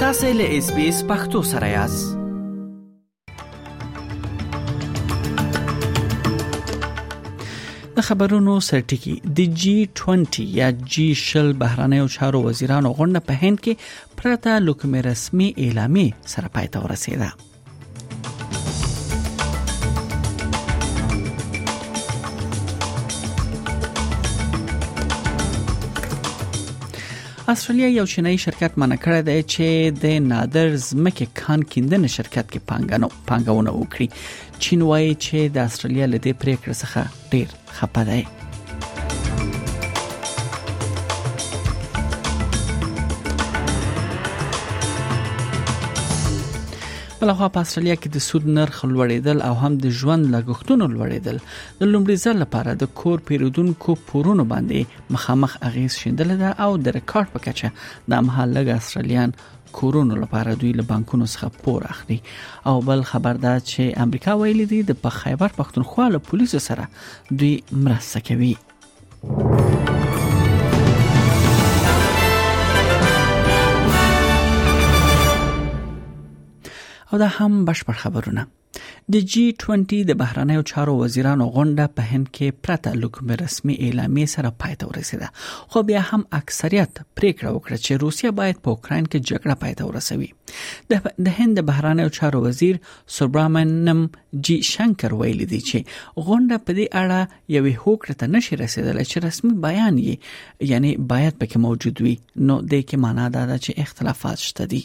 تاسې له اس بي اس پختو سره یاست د خبرونو سرټکی د جی 20 یا جی شل بهرنیو چارو وزیرانو غونډه په هند کې پرته لکه رسمي اعلامیه سره پای ته ورسیده استرالیا یو چینایي شرکت منع کړی دی چې د نادر زمکه کان کیندنې شرکت کې پانګونه وکړي چین وایي چې د استرالیا لدې پریکړې څخه ډیر خپه دی بلخوا په استرالیا کې د سود نرخ لوړېدل او هم د ژوند لګښتونو لوړېدل د لومړي ځل لپاره د کور پیرودونکو پورونو باندې مخامخ اغیز شیندل ده او د ریکارډ په کچه د امهال لګ استرالیان کورونو لپاره دوی له بانکونو څخه پور اخلي او بل خبر دا چې امریکا ویلي دي د په خیبر پښتونخوا له پولیسو سره دوی مرسته کوي او دا هم بشپړ خبرونه د جی 20 د بهرنیو چارو وزیرانو غونډه په هند کې پرته لکم رسمي اعلامیه سره پای ته ورسیده خو بیا هم اکثریت پریکړه وکړه چې روسیه باید په اوکرين کې جګړه پای ته ورسوي د هند د بهرنیو چارو وزیر سوبرامنم جی شنکر ویل دي چې غونډه په دې اړه یوې هوکړه ته نشي رسیدلی چې رسمي بیان یې یعنی باید پکې موجود وي نو د کې معنا دا ده چې اختلافات شته دي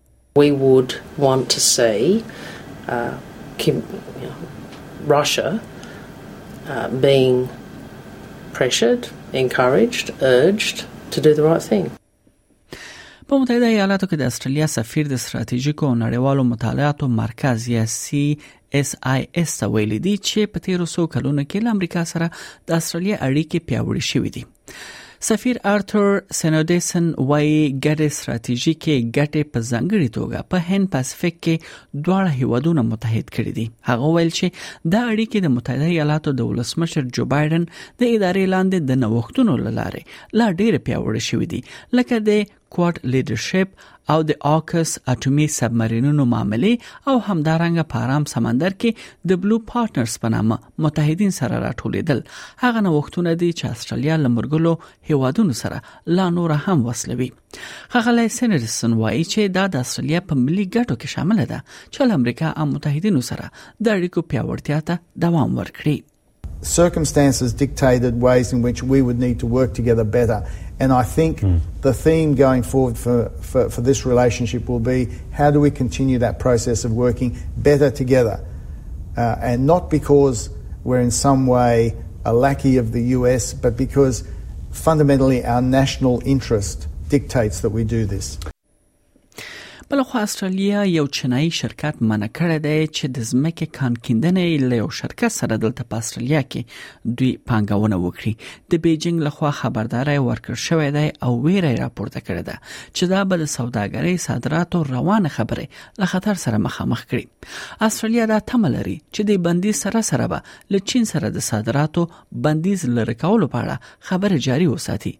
We would want to see uh, Kim, you know, Russia uh, being pressured, encouraged, urged to do the right thing. په متحده ایالاتو کې د استرالیا سفیر د ستراتیژیکو او نړیوالو مطالعاتو مرکز یا سی اس آی اس ته ویلي دي چې په تیرو څو کلونو کې له امریکا سره د استرالیا اړیکې پیاوړې شوې دي سفیر آرتور سنودیسن وایي ګډې ستراتیژیکې ګټې په ځانګړي توګه په هند پاسفیک کې دواړه هیوادونه متحد کړي دي هغه ویل چې دا اړیکې د متحده ایالاتو د ولسمشر جو بایډن د ادارې لاندې د نوښتونو لاره لا ډېر پیاوړې شوې دي لکه د کوارډ لیډرشپ او د آکس اټومي سبمرینونو معاملې او همدارنګ په آرام سمندر کې د بلو پارټنرز په نامه متحدین سره راټولیدل هغه نوښتونه دي چې استرالیا لمرګلو هیوادونو سره لا نور هم وسلوي خغلی سنرسن وایي چې دا د استرالیا په ملي ګټو کې شامل ده چې امریکا او متحدینو سره د اړیکو پیاوړتیا ته دوام ورکړي circumstances dictated ways in which we would need to work together better And I think mm. the theme going forward for, for, for, this relationship will be how do we continue that process of working better together? Uh, and not because we're in some way a lackey of the US, but because fundamentally our national interest dictates that we do this. بلخو استرالیا یو چینایي شرکت منع کړی دی چې د ځمکې کان کیندنې له یو شرکت سره دلته په استرالیا کې دوی پانګونه وکړي د بیجینګ لخوا خبرداري ورکړ شوې ده او ویره راپورته کړې ده چې دا به د سوداګرۍ صادراتو روانه خبره له خطر سره مخامخ کړي استرالیا دا تمه لري چې د بندي سره سره به له چین سره د صادراتو بندیز لری کولو په اړه خبره جاری وساتي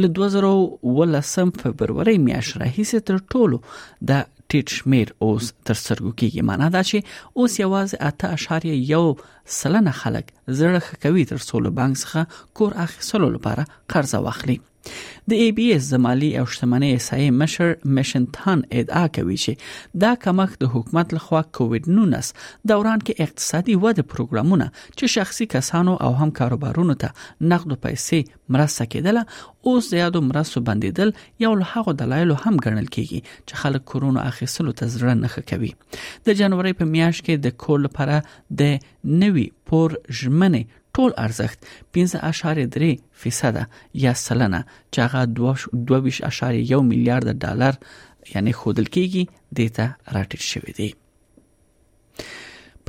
له 2018 فبرورۍ میاشت راهیسې تر ټولو د ټیټ شمیر اوس تر سترګو کیږي معنا دا چې اوس یوازې 8.1 سلنه خلک زړه خکوي تر څو له بانک څخه کور اخیستلو لپاره قرض واخلي د ای بي اس د مالی او شتمنۍ احصایې مشر مشن تان ادعا کوي چې دا کمک د حکومت لخوا کووډ 19 دوران کې اقتصادي وده پروګرامونه چې شخصي کسانو او هم کاروبارونو ته نقد پیسې مرسته کېدله اوس د یادو مرستو بندیدل یو له هغو دلایلو هم ګڼل کیږي چې خلک کورونو اخیستلو ته زړه نه کوي د جنوري په میاشت کې د کور لپاره د نوي پور ژمنې ټول ارزښت 15.3 فیصد یا سلنه چې هغه 22.1 میلیارډ ډالر یعنی خودل کیږي دته راټیټ شوی دی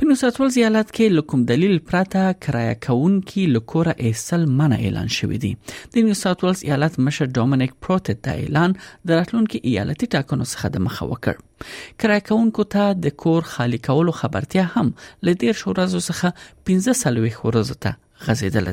په نیو ساوت ویلز ایالت کې له کوم دلیل پرته کرایه کوونکي له کوره ایستل منع اعلان شوې دي د نیو ساوت ویلز ایالت مشر ډومینیک پروتت دا اعلان د راتلونکو ایالتي ټاکنو څخه د مخه وکړ کرایه کوونکو ته د کور خالی کولو خبرتیا هم له ډیر شورزو څخه 15 سلوي خورزو ته غزیدل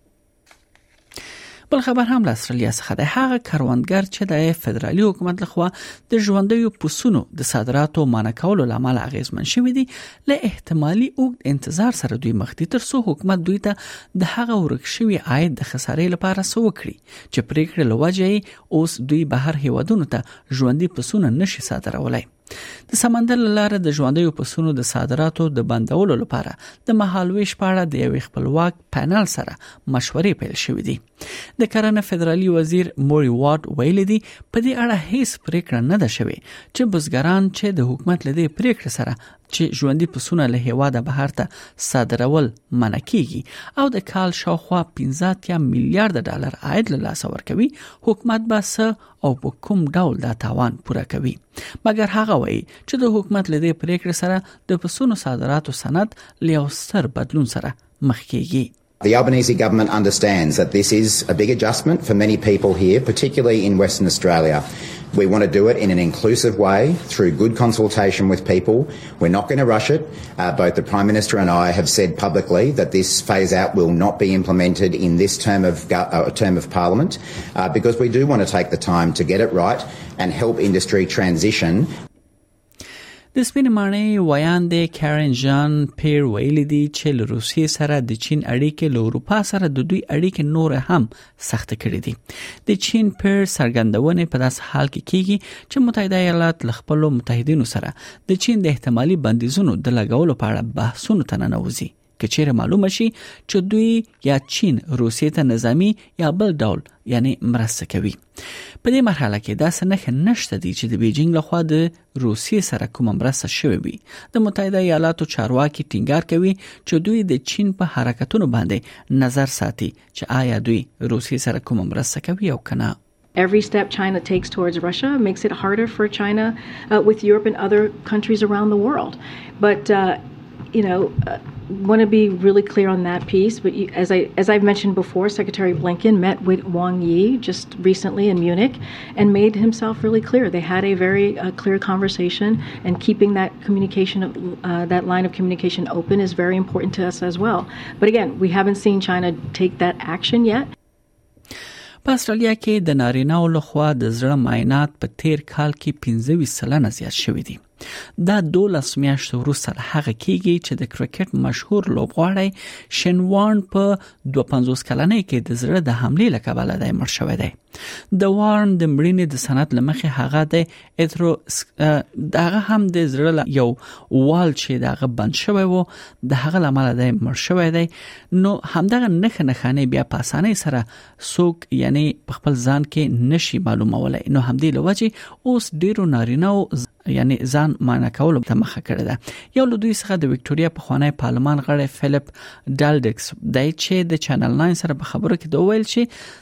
بل خبر هم له استرالیا څخه د هغه کروندګر چې د فدرالي حکومت لخوا د ژوندیو پسونو د صادراتو مانع کولو لامل اغیزمن شوی دی له احتمالي اوږد انتظار سره دوی مخ دي ترڅو حکومت دوی ته د هغه ورک شوی عاید د خسارې لپاره سو کړی چې پریکړه لوجه اوس دوی بهر هیوادونو ته ژوندۍ پسونه نشي صادرولای د سمندر لاره د ژوندیو پسونو د صادراتو د بندولو لپاره د مهالويش په اړه د یو خپلواک پینل سره مشورې پیل شوې دي د کرنې فدرالي وزیر موري وارد ویل دي په دې اړه هیڅ پریکړه نه ده شوې چې بزګران چې د حکومت له دې پریکړې سره چې ژوندۍ پسونه له هواده بهر ته صادرول منع کیږي او د کال شاوخوا 15 میلیارډ ډالر عاید له لاسه ورکوي حکومت به سه او په کوم ډول دا تاوان پوره کوي مګر هغه وایي چې د حکومت له دې پریکړې سره د پسونو صادراتو صنعت له یو ستر بدلون سره مخ کیږي The Albanese government understands that this is a big adjustment for many people here, particularly in Western Australia. We want to do it in an inclusive way through good consultation with people. We're not going to rush it. Uh, both the Prime Minister and I have said publicly that this phase out will not be implemented in this term of, uh, term of Parliament uh, because we do want to take the time to get it right and help industry transition د سپین ماڼۍ ویاندې کارن جان پیر ویلي دي چې له روسیې سره د چین اړیکې له اروپا سره د دوی اړیکې نور هم سخت کړې دي د چین پیر څرګندونې په داس حال کې کیږي چې متحده ایالات له خپل متحدینو سره د چین د احتمالي بندیزونو د لګولو په اړه بحثونو ته ننوځي که چیرې معلومه شي چې دوی یا چین روسیې ته نظامی یا بل ډول یعنی مرسته کوي په دې مرحله کې دا سنخ نشته دی چې د بیجینګ لخوا د روسیې سره کوم مرسته شوې وي د متحده ایالاتو چارواکي ټینګار کوي چې دوی د چین په حرکتونو باندې نظر ساتي چې آیا دوی روسیې سره کوم مرسته کوي او کنه Every step China takes towards Russia makes it harder for China uh, with Europe and other countries around the world. But uh, you know, uh, want to be really clear on that piece. But you, as I as I've mentioned before, Secretary Blinken met with Wang Yi just recently in Munich and made himself really clear. They had a very uh, clear conversation, and keeping that communication uh, that line of communication open is very important to us as well. But again, we haven't seen China take that action yet. په استرالیا کې د نارینه او لخوا د زړه معاینات په تیر کال کې 25 سلنه زیات شوې دي دا 12 میاشتې وروسته له هغه کېږي چې د کرکټ مشهور لوبغاړی شنوان په 25 کلنۍ کې د زړه د حمله لکبل د مړ شوی دی د وارن د مړینې د سند لمخې هغه د اترو دغه هم د زړه یو وال چې دغه بند شوی وو د هغه لامل دی مړ شوی دی نو همدغه نخ نخانه بیا په اسانۍ سره سوق یعنی په خپل ځان کې نشي معلومولای نو همدې لوجه اوس ډیرو نارینه او یعنی ځان معنی کولو ته مخه کړې ده یو له دوی څخه د وکټوريا په خوانی پارلمان غړی فلیپ ډالډکس دای چې د چینل 9 سره په خبرو کې دوه ویل چې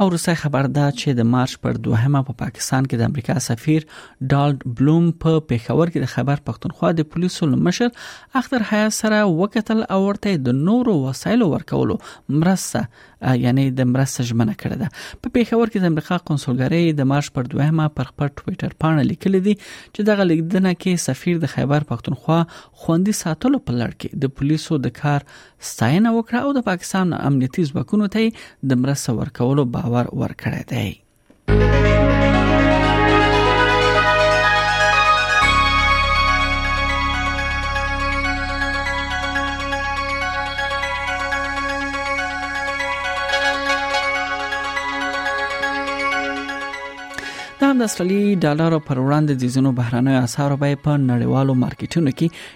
او روسي خبر دا چې د مارچ پر دوهمه په پاکستان کې د امریکا سفیر ډالډ بلوم په پیښور کې د خبر پښتونخوا د پولیسو لمشر اختر حیا سره وکتل او ورته د نورو وسایلو ورکولو مرسته یعنی د مرسته ژمنه کړې ده په پیښور کې د امریکا قونسلګری د مارچ پر دوهمه پر خپل ټوئیټر پاڼه لیکلي دي چې دغه لیکدنه کې سفیر د خیبر پښتونخوا خوندي ساتلو په لړ کې د پولیسو د کار ستاینه وکړه او د پاکستان امنیتي ځواکونو ته د مرسته ورکولو باور ورکړی دی د استرالی ډالر پر وړاندې د ځینو بهرنیو اسعارو بیه په نړیوالو مارکیټونو کې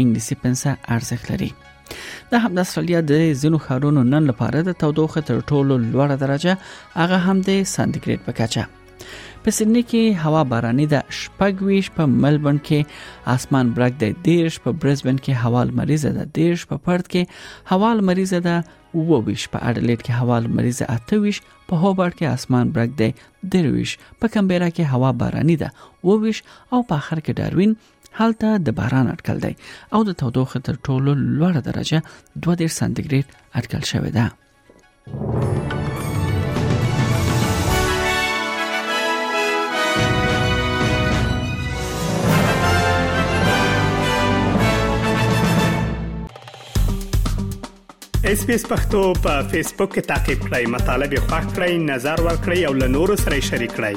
انګلیسي پنسه ارزښت لري د هم د استرالیا د ځینو ښارونو نن لپاره د تودوخه تر ټولو لوړه درجه هغه هم د سانتیګریډ په کچه په سیدنی کې هوا باراني ده شپږ ویش په ملبورن کې اسمان برګ دی دیرش په برزبن کې هوا لمریزه ده دیرش په پرت کې هوا لمریزه ده وویش په اډلیډ کې هوا لمریزه اته ویش په هوبارت کې اسمان برګ دی درویش په کمبرا کې هوا باراني ده وویش او په اخر کې داروین هلته د باران اټکل دی او د تودوخې تر ټولو لوړه درجه 2 سانتیګریډ اټکل شوې ده اس پی اس پختو په فیسبوک کې تا کې پلی مطلب یو فاک کړئ نظر ور کړئ او له نورو سره شریک کړئ